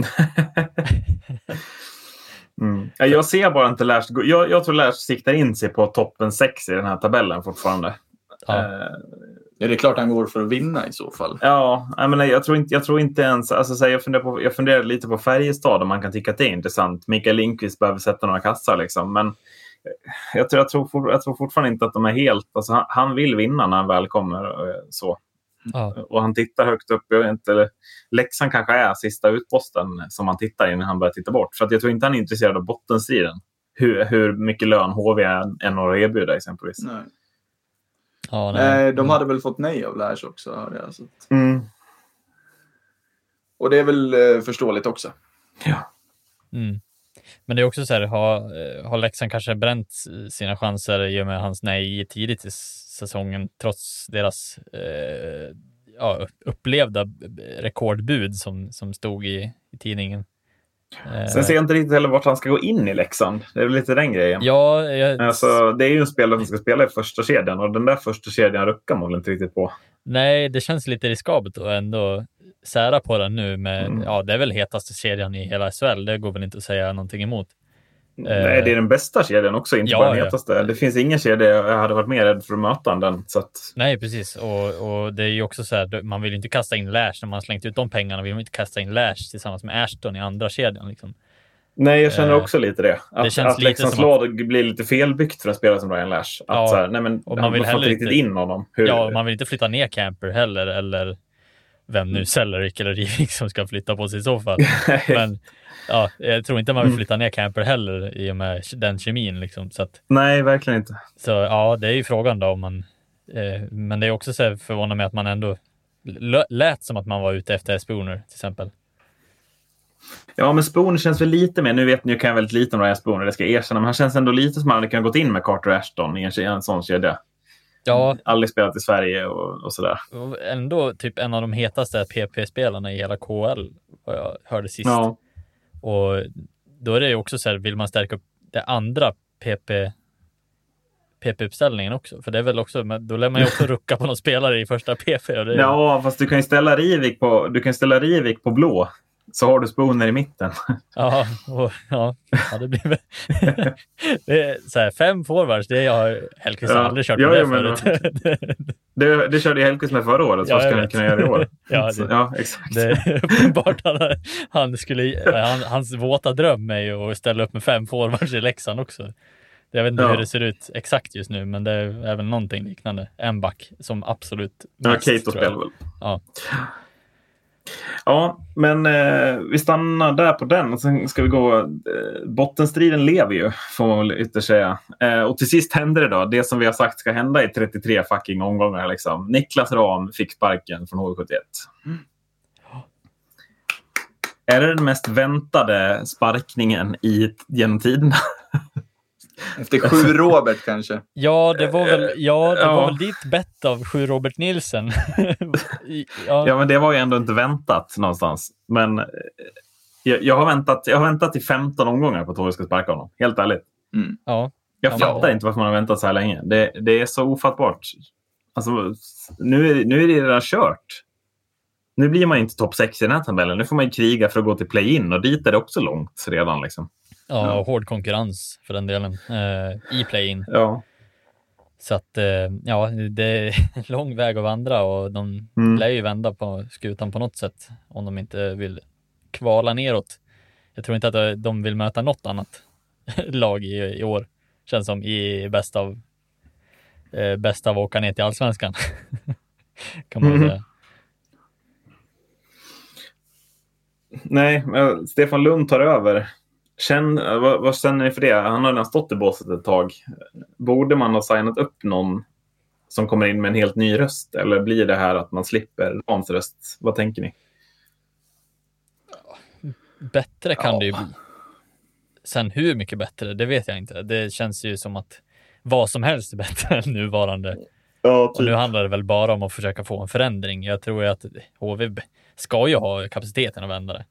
mm. ja, jag ser bara inte Lash. Jag, jag tror Lash siktar in sig på toppen sex i den här tabellen fortfarande. Ja. Eh, Ja, det är klart han går för att vinna i så fall. Ja, jag, menar, jag, tror inte, jag tror inte ens... Alltså, så här, jag, funderar på, jag funderar lite på Färjestad om man kan tycka att det är intressant. Mikael Lindqvist behöver sätta några kassar. Liksom. Men jag tror, jag, tror, jag tror fortfarande inte att de är helt... Alltså, han, han vill vinna när han väl kommer. eh, Så. Ja. Och han tittar högt upp. Jag vet inte, eller, Leksand kanske är sista utposten som han tittar innan han börjar titta bort. För att jag tror inte han är intresserad av bottenstriden. Hur, hur mycket lön HV än har att erbjuda exempelvis. Nej. Ja, Nej, de hade väl fått nej av Lash också, hörde jag. Så. att- Mm. Och det är väl eh, förståeligt också. Ja. Mm. Men det är också så här, har, eh, har Leksand kanske bränt sina chanser i och med hans nej tidigt i säsongen, trots deras eh, ja, upplevda rekordbud som, som stod i, i tidningen. Eh, Sen ser jag inte riktigt heller vart han ska gå in i Leksand. Det är väl lite den grejen. Ja, jag, Alltså, det är ju en spelare som ska spela i första kedjan och den där första kedjan ruckar man väl inte riktigt på. nej, det känns lite riskabelt att ändå sära på den nu med, Mm. ja, det är väl hetaste kedjan i hela SHL. Det går väl inte att säga någonting emot. Nej, det är den bästa kedjan också, inte ja, bara den ja. hetaste. Det finns ingen kedja jag hade varit mer rädd för att möta än den. Så att, Nej, precis. Och, och det är ju också så här, man vill ju inte kasta in Lash när man har slängt ut de pengarna. Vill man inte kasta in Lash tillsammans med Ashton i andra kedjan. Liksom. nej, jag känner Eh, också lite det. Att, det känns att Leksands som lag blir lite felbyggt för en spelare som Ryan Lash. Att Ja, så här, nej, men, och man vill får inte riktigt in honom. Hur, Ja, man vill inte flytta ner Camper heller, eller vem Mm. nu, Celeric eller Rivik som ska flytta på sig i så fall. Men ja, jag tror inte man vill Mm. flytta ner Camper heller i och med den kemin. Liksom. Så, att, nej, verkligen inte. så ja, det är ju frågan då om man... Eh, men det är också så förvånande med att man ändå lät som att man var ute efter Spooner till exempel. Ja, men Spoon känns väl lite mer... Nu vet ni, kan jag väldigt lite om Ryan Spoon, det ska jag erkänna. Men han känns ändå lite som att han hade kunnat gått in med Carter Ashton i en, en sån kedja. Ja, Aldrig spelat i Sverige och, och sådär. och ändå typ en av de hetaste PP-spelarna i hela KL, vad jag hörde sist. Ja. Och då är det ju också så här, vill man stärka upp det andra PP PP-uppställningen också, för det är väl också, men då lär man ju också rucka på någon spelare i första PP. Och det är, ja, fast du kan ju ställa Rivik på, du kan ställa Rivik på blå. Så har du Spooner i mitten. Ja, och, ja, ja, det blir det är så här, fem forwards, det har Hellkvist Ja. aldrig kört Ja, med ja, förut. Det, det körde Hellkvist med förra året, så Ja, ska han kunna göra i år? Ja, Så, det- ja exakt. Det är uppenbart han, han skulle, han, hans våta dröm är ju att ställa upp med fem forwards i Leksand också. Jag vet inte Ja. hur det ser ut exakt just nu, men det är väl någonting liknande. En back som absolut Ja, mest, Kato tror jag. spelar väl. Ja. Ja, men eh, vi stannar där på den. Och sen ska vi gå... Eh, bottenstriden lever ju, får man väl ytterst säga. Eh, och till sist händer det då, det som vi har sagt ska hända i 33 fucking omgångar. Liksom. Niklas Ram fick sparken från HV71. Är det den mest väntade sparkningen i, genom tiderna? Efter sju Robert kanske. Ja, det var väl, ja, det Ja. var väl ditt bett av sju Robert Nilsen. Ja, Ja, men det var ju ändå inte väntat någonstans. Men eh, jag, jag, har, väntat, jag har väntat i 15 omgångar på att HV ska sparka honom. Helt ärligt. ja. Jag Ja, fattar inte varför man har väntat så här länge. Det, det är så ofattbart. Alltså, nu, är, nu är det redan kört. Nu blir man inte topp 6 i den här tabellen. Nu får man ju kriga för att gå till play-in och dit är det också långt redan. Liksom. Ja, och hård konkurrens för den delen eh, i play-in. Ja. Så att eh, ja, det är lång väg att vandra och de Mm. lär ju vända på skutan på något sätt om de inte vill kvala neråt. Jag tror inte att de vill möta något annat lag i, i år. Känns som i bästa av eh, bästa av att åka ner till allsvenskan. kan man Mhm. säga. Nej, Stefan Lund tar över. Känn, vad, vad känner ni för det? Han har redan stått i båset ett tag. Borde man ha signat upp någon som kommer in med en helt ny röst? Eller blir det här att man slipper Rams röst? Vad tänker ni? Bättre kan Ja. det ju bli. Sen hur mycket bättre, det vet jag inte. Det känns ju som att vad som helst är bättre än nuvarande. Ja, Och nu handlar det väl bara om att försöka få en förändring. Jag tror ju att HV ska ju ha kapaciteten att vända det.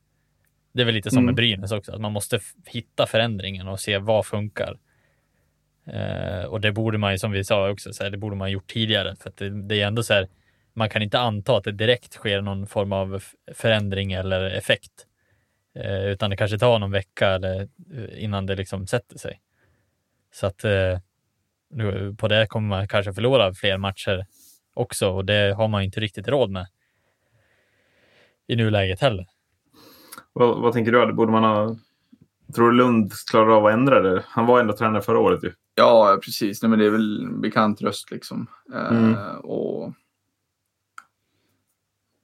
Det är väl lite som Mm. med Brynäs också, att man måste hitta förändringen och se vad funkar. Eh, och det borde man ju, som vi sa också, så här, det borde man gjort tidigare. För att det, det är ändå så här, man kan inte anta att det direkt sker någon form av förändring eller effekt. Eh, utan det kanske tar någon vecka eller, eh, innan det liksom sätter sig. Så att eh, på det kommer man kanske förlora fler matcher också och det har man inte riktigt råd med i nuläget heller. Vad, vad tänker du? Borde man ha... Tror du Lund klarar av att ändra det? Han var ändå tränare förra året ju. Ja, precis. Nej, men det är väl en bekant röst liksom. Eh, Mm. och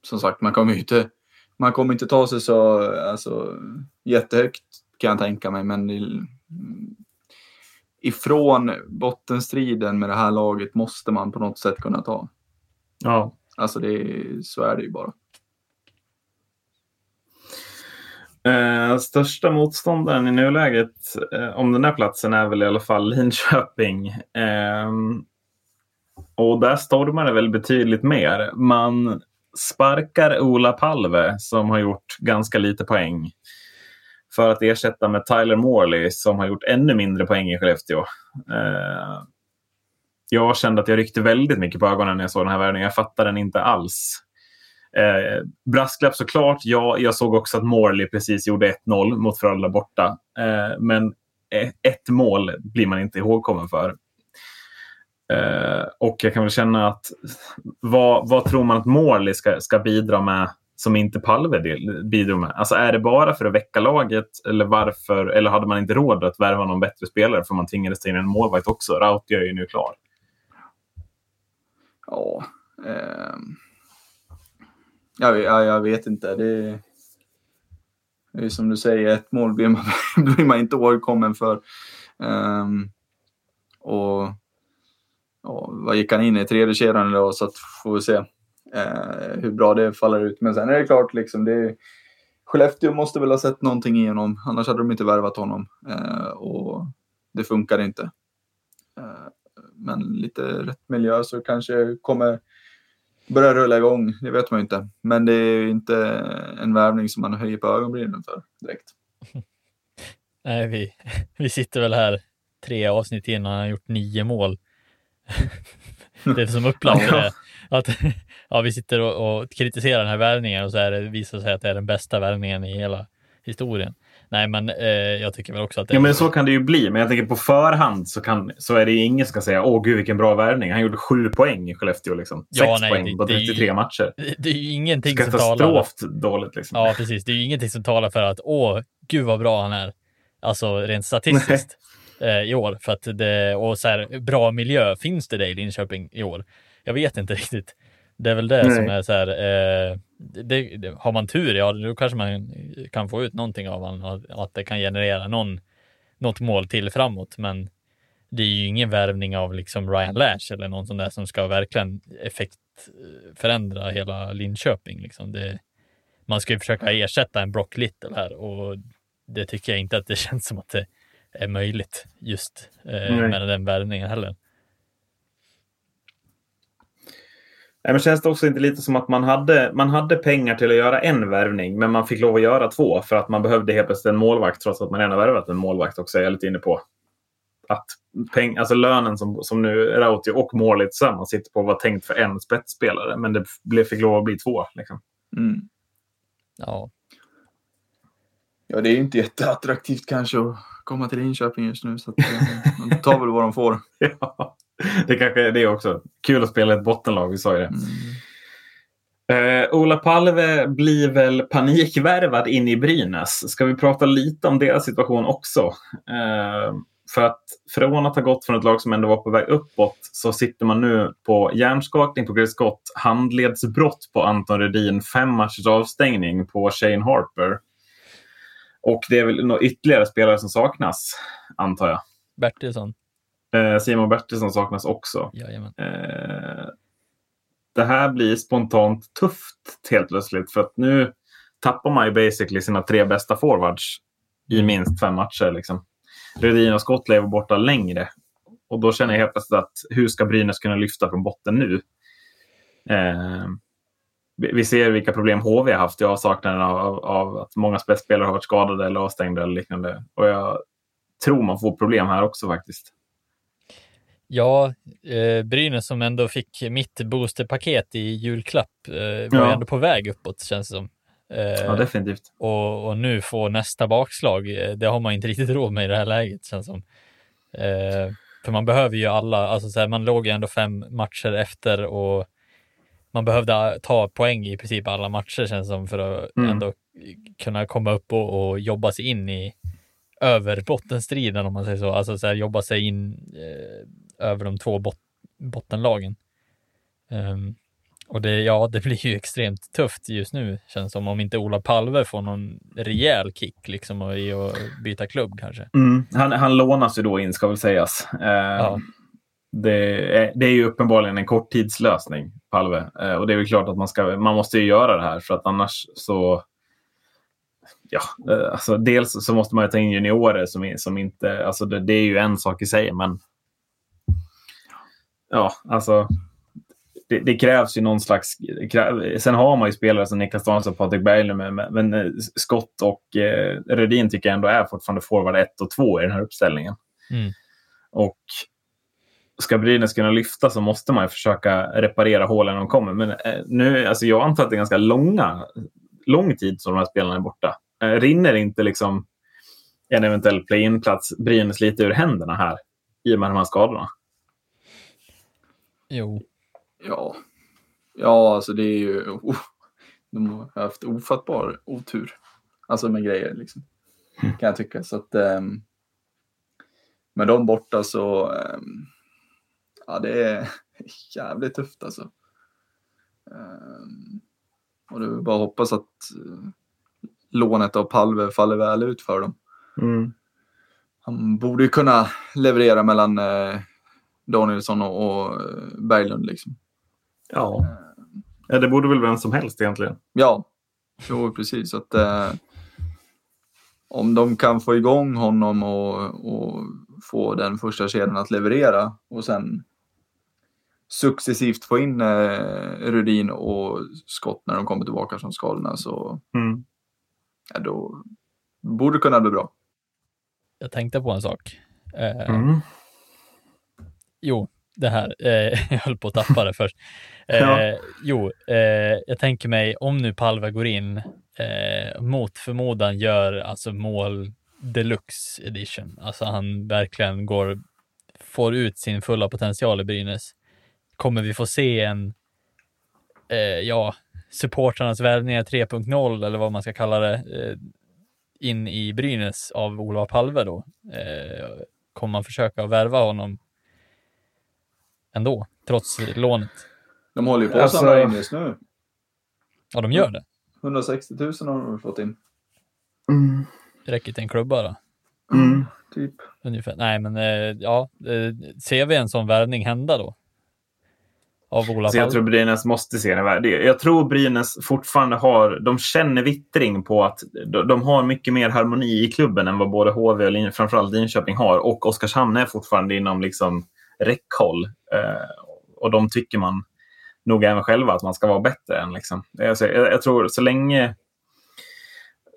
som sagt, man kommer ju inte, man kommer inte ta sig så alltså, jättehögt kan jag tänka mig. Men ifrån bottenstriden med det här laget måste man på något sätt kunna ta. Ja. Alltså det, så är det ju bara. Eh, största motståndaren i nuläget eh, om den här platsen är väl i alla fall Linköping. Eh, och där stormar det väl betydligt mer. Man sparkar Ola Palve som har gjort ganska lite poäng för att ersätta med Tyler Morley som har gjort ännu mindre poäng i Skellefteå. Eh, jag kände att jag ryckte väldigt mycket på ögonen när jag såg den här värvningen. Jag fattade den inte alls. Eh, brasklapp såklart. Ja, jag såg också att Morley precis gjorde 1-0 mot Frölunda borta. Eh, men e- ett mål blir man inte ihågkommen för. Eh, och jag kan väl känna att vad, vad tror man att Morley ska, ska bidra med som inte Palve bidrog med? Alltså är det bara för att väcka laget eller varför? Eller hade man inte råd att värva någon bättre spelare för man tvingades ta in en målvakt också? Rautio är ju nu klar. Ja. ehm jag, vet- jag vet inte. Det, det är som du säger, ett mål blir man, blir man inte åkommen för. Um, och ja, vad gick han in i? Tredje kedjan då, så att får vi se uh, hur bra det faller ut. Men sen är det klart, liksom, det Skellefteå måste väl ha sett någonting i honom, annars hade de inte värvat honom. Uh, och det funkar inte. Uh, men lite rätt miljö så kanske kommer börja rulla igång, det vet man ju inte. Men det är inte en värvning som man höjer på ögonbrynen för direkt. Nej, vi, vi sitter väl här tre avsnitt innan han har gjort nio mål. det är som ja. det. Att, ja, vi sitter och, och, kritiserar den här värvningen och så är det, visar sig att det är den bästa värvningen i hela historien. Nej, men eh, jag tycker väl också att det Ja, men så kan det ju bli. Men jag tänker på förhand så, kan, så är det ingen som ska säga åh gud vilken bra värvning. Han gjorde sju poäng i Skellefteå. Liksom. Sex ja, nej, poäng det, på 33 det matcher. Det, det är ju ingenting som talar... Katastroft dåligt. Liksom. Ja, precis. Det är ju ingenting som talar för att åh, gud vad bra han är. Alltså rent statistiskt eh, i år. För att det, och så här, bra miljö, finns det det i Linköping i år? Jag vet inte riktigt. Det är väl det Nej. som är så här, eh, det, det, har man tur, ja då kanske man kan få ut någonting av honom, att det kan generera någon, något mål till framåt. Men det är ju ingen värvning av liksom Ryan Lash eller någon sån där som ska verkligen effektförändra hela Linköping. Liksom. Det, man ska ju försöka ersätta en Brock Little här och det tycker jag inte att det känns som att det är möjligt just eh, med den värvningen heller. Nej, men känns det också inte lite som att man hade, man hade pengar till att göra en värvning, men man fick lov att göra två för att man behövde helt plötsligt en målvakt trots att man redan värvat en målvakt också, är jag lite inne på. Att peng, alltså lönen som, som nu Rautio och Mårlid tillsammans sitter på var tänkt för en spetsspelare, men det blev, fick lov att bli två. Liksom. Mm. Ja. Ja, det är inte jätteattraktivt kanske att komma till Linköping just nu, så att, eh, de tar väl vad de får. ja det kanske är det också. Kul att spela ett bottenlag, vi sa ju det. Mm. Uh, Ola Palve blir väl panikvärvad in i Brynäs. Ska vi prata lite om deras situation också? Uh, för att från att ha gått från ett lag som ändå var på väg uppåt så sitter man nu på hjärnskakning på Chris Scott, handledsbrott på Anton Redin, fem matchers avstängning på Shane Harper. Och det är väl några ytterligare spelare som saknas, antar jag. Bertilsson. Eh, Simon Bertilsson saknas också. Eh, det här blir spontant tufft helt plötsligt. För att nu tappar man ju basically sina tre bästa forwards i minst fem matcher. Liksom. Rödin och Scott lever borta längre. Och då känner jag helt plötsligt att hur ska Brynäs kunna lyfta från botten nu? Eh, vi ser vilka problem HV har haft i avsaknaden av, av, att många spetsspelare har varit skadade eller avstängda eller liknande. Och jag tror man får problem här också faktiskt. Ja, eh, Brynäs som ändå fick mitt boosterpaket i julklapp eh, var ja. ändå på väg uppåt känns det som. Eh, ja, definitivt. Och, och, nu få nästa bakslag, eh, det har man inte riktigt råd med i det här läget känns som. Eh, för man behöver ju alla, alltså så här, man låg ju ändå fem matcher efter och man behövde ta poäng i princip alla matcher känns som för att mm. ändå kunna komma upp och, och jobba sig in i över bottenstriden om man säger så, alltså så här, jobba sig in eh, över de två bot bottenlagen. Um, och det, ja, det blir ju extremt tufft just nu, känns som, om inte Ola Palve får någon rejäl kick liksom och i att byta klubb kanske. Mm. Han, han lånas ju då in, ska väl sägas. Uh, ja. det, är, det är ju uppenbarligen en korttidslösning, Palve. Uh, och det är väl klart att man, ska, man måste ju göra det här, för att annars så ja, eh, alltså dels så måste man ta in juniorer som, som inte, alltså det, det, är ju en sak i sig, men ja, alltså det, det, krävs ju någon slags... Kräv, sen har man ju spelare som Niklas Danielsson och Patrik Berglund, men, men eh, Skott och eh, Rödin tycker jag ändå är fortfarande forward 1 och 2 i den här uppställningen. Mm. Och ska Brynäs kunna lyfta så måste man ju försöka reparera hålen de kommer. Men eh, nu, alltså jag antar att det är ganska långa, lång tid som de här spelarna är borta. Eh, rinner inte liksom en eventuell play-in-plats Brynäs lite ur händerna här i och med de här skadorna? Jo. Ja. Ja, alltså det är ju... Oh, de har haft ofattbar otur. Alltså med grejer liksom. Mm. Kan jag tycka. Så att... Um, med dem borta så... Um, ja, det är jävligt tufft alltså. Um, och det är bara att hoppas att uh, lånet av Palve faller väl ut för dem. Mm. Han borde ju kunna leverera mellan uh, Danielsson och, och eh, Berglund. Liksom. Ja. ja, det borde väl vem som helst egentligen. Ja, jo precis. Att, eh, om de kan få igång honom och, och få den första kedjan att leverera och sen successivt få in eh, Rudin och Skott när de kommer tillbaka från skadorna så Mm. Ja, då borde det kunna bli bra. Jag tänkte på en sak. Eh, Mm. Jo, det här. Eh, jag höll på att tappa det först. Eh, Ja. Jo, eh, jag tänker mig om nu Palva går in eh, mot förmodan gör alltså mål deluxe edition. Alltså han verkligen går, får ut sin fulla potential i Brynäs. Kommer vi få se en, eh, ja, supportrarnas värvningar 3.0 eller vad man ska kalla det, eh, in i Brynäs av Olof Palve då? Eh, kommer man försöka värva honom ändå, trots lånet? De håller ju på att Alltså- samla in just nu. Ja, de gör det. 160 000 har de fått in. Mm. Det räcker till en klubba då. Mm. Typ. Ungefär. Nej, men eh, ja, ser vi en sån värvning hända då? Av Ola Så jag tror Brynäs måste se det värde. Jag tror Brynäs fortfarande har, de känner vittring på att de, de har mycket mer harmoni i klubben än vad både HV och Lin, framförallt Linköping har. Och Oskarshamn är fortfarande inom liksom räckhåll. Eh, och de tycker man nog även själva att man ska vara bättre än. Liksom. Alltså, jag, jag tror så länge,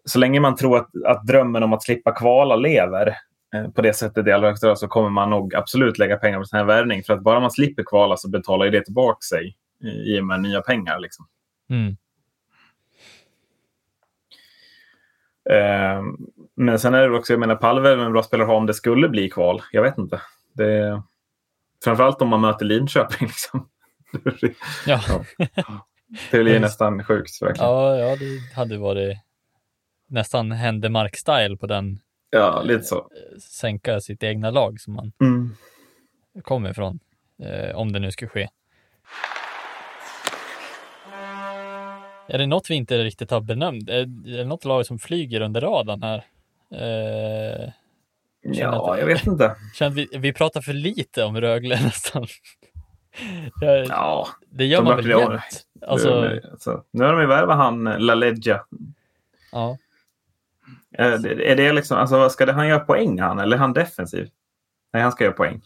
så länge man tror att, att drömmen om att slippa kvala lever på det sättet i allra högsta grad så kommer man nog absolut lägga pengar på sån här värvning. För att bara man slipper kvala så betalar ju det tillbaka sig i i och med nya pengar. Liksom. Mm. Eh, men sen är det också, jag menar Palve är en bra spelare att ha om det skulle bli kval. Jag vet inte. Det, framförallt om man möter Linköping. Liksom. Ja. Det blir nästan sjukt verkligen. Ja, ja, det hade varit nästan Händemark-style på den. Ja, lite så. eh, Sänka sitt egna lag som man Mm. kommer ifrån. Eh, om det nu ska ske. Är det något vi inte riktigt har benämnt? Är det något lag som flyger under radarn här? Eh, Ja, jag vet inte. känner vi, vi pratar för lite om Rögle nästan. Ja, det gör de man väl jämt? Alltså, nu, alltså, har de ju värvat han La Leggia. ja. Är det, är det liksom, alltså, ska det, han göra poäng han eller är han defensiv? Nej, han ska göra poäng.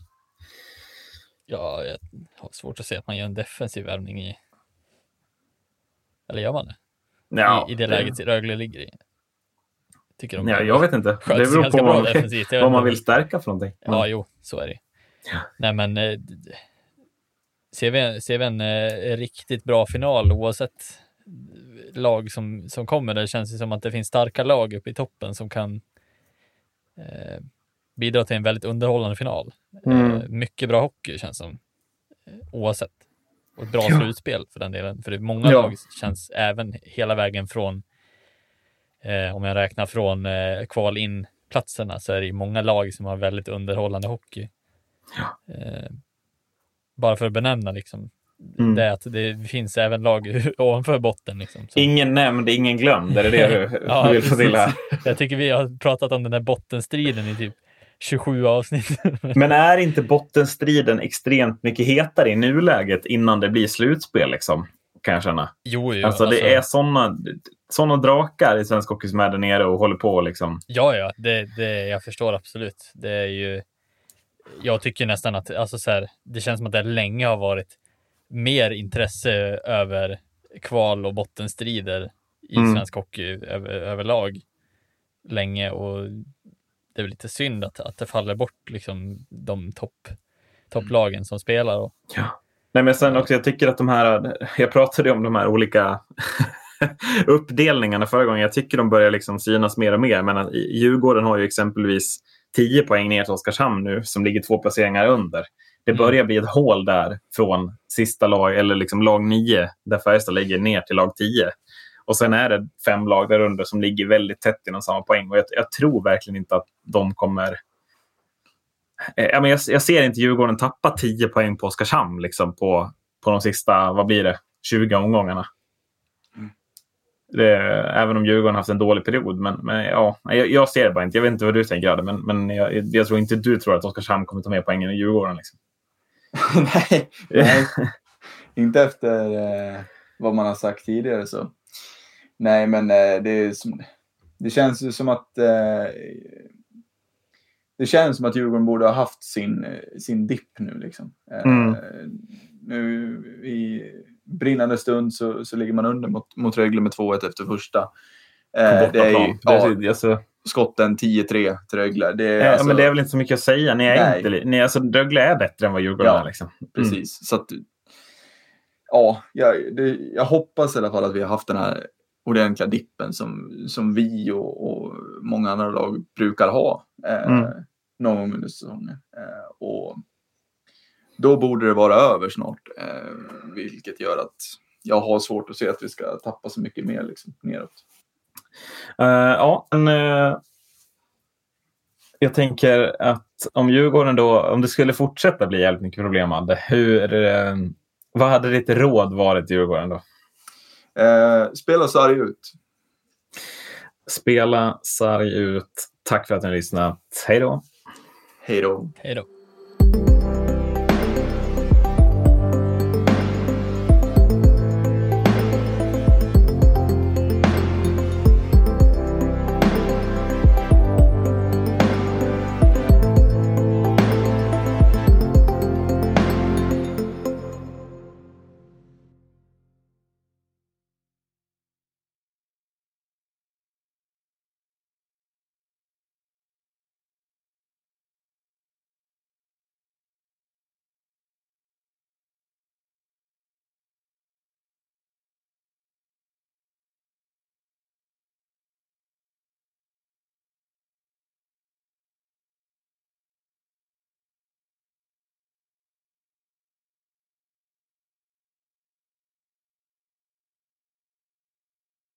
ja, jag har svårt att se att man gör en defensiv värvning i... Eller gör man det? Ja, I, I det läget Rögle ligger i. Tycker de Ja, jag vet inte. Det beror på vad man, vet vad man vill stärka för någonting. Ja, jo, så är det. Ja. Nej, men eh, ser vi, ser vi en eh, riktigt bra final oavsett lag som, som kommer, där känns det som att det finns starka lag uppe i toppen som kan eh, bidra till en väldigt underhållande final. Mm. Eh, mycket bra hockey känns som, eh, oavsett. Och ett bra Ja. slutspel för den delen. För det är många Ja. lag känns även hela vägen från, eh, om jag räknar från eh, kval in platserna så är det ju många lag som har väldigt underhållande hockey. Ja. Eh, bara för att benämna liksom, Mm. det att det finns även lag ovanför botten. Liksom, som, Ingen nämnd, ingen glömd. Är det det du, Ja, du vill få till här? Jag tycker vi har pratat om den här bottenstriden i typ 27 avsnitt. Men är inte bottenstriden extremt mycket hetare i nuläget innan det blir slutspel? Liksom, kan jag känna. jo, jo, Alltså, det är såna, såna drakar i svensk hockey som är där nere och håller på. Liksom. Ja, ja, det, det, jag förstår absolut. Det är ju, jag tycker nästan att alltså så här, det känns som att det länge har varit mer intresse över kval och bottenstrider i Mm. svensk hockey över, överlag länge och det är väl lite synd att, att det faller bort liksom de topp, topplagen som spelar. Och, Nej, men sen också, jag tycker att de här, jag pratade om de här olika uppdelningarna förra gången. Jag tycker de börjar liksom synas mer och mer. Men Djurgården har ju exempelvis 10 poäng ner till Oskarshamn nu som ligger två placeringar under. Det Mm. börjar bli ett hål där från sista lag, eller liksom lag 9 där Färjestad ligger ner till lag 10. Och sen är det fem lag där under som ligger väldigt tätt inom samma poäng. Och jag, jag tror verkligen inte att de kommer... Eh, men jag, jag ser inte Djurgården tappa 10 poäng på Oskarshamn liksom, på, på de sista, vad blir det, 20 omgångarna. Det, även om Djurgården haft en dålig period. Men, men ja, jag, jag ser det bara inte. Jag vet inte vad du tänker, Adde, men, men jag, jag tror inte du tror att Oskarshamn kommer ta mer poäng än Djurgården. Liksom. nej, nej, inte efter eh, vad man har sagt tidigare så. Nej, men eh, det som, det känns ju som att eh, det känns som att Djurgården borde ha haft sin, sin dipp nu. Liksom. Eh, Mm. Nu i brinnande stund så, så ligger man under mot, mot Rögle med 2-1 efter första. På Eh, det är ju, bortaplan. ja, Det är- alltså, skotten 10-3 till Rögle. Det är, ja, alltså, men det är väl inte så mycket att säga. Ni är Nej. inte, ni, alltså, Rögle är bättre än vad Djurgården Ja. är. Liksom. Precis. Så att, ja, jag, det, jag hoppas i alla fall att vi har haft den här ordentliga dippen som, som vi och, och många andra lag brukar ha eh, Mm. någon gång under säsongen. Eh, och då borde det vara över snart, eh, vilket gör att jag har svårt att se att vi ska tappa så mycket mer liksom, neråt. Eh, ja, men, eh, jag tänker att om Djurgården då, om det skulle fortsätta bli jävligt mycket problem, Adde, hur, eh, vad hade ditt råd varit till Djurgården då? Spela sarg ut. Spela sarg ut. Tack för att ni har lyssnat. Hej då! Hej då. Hej då.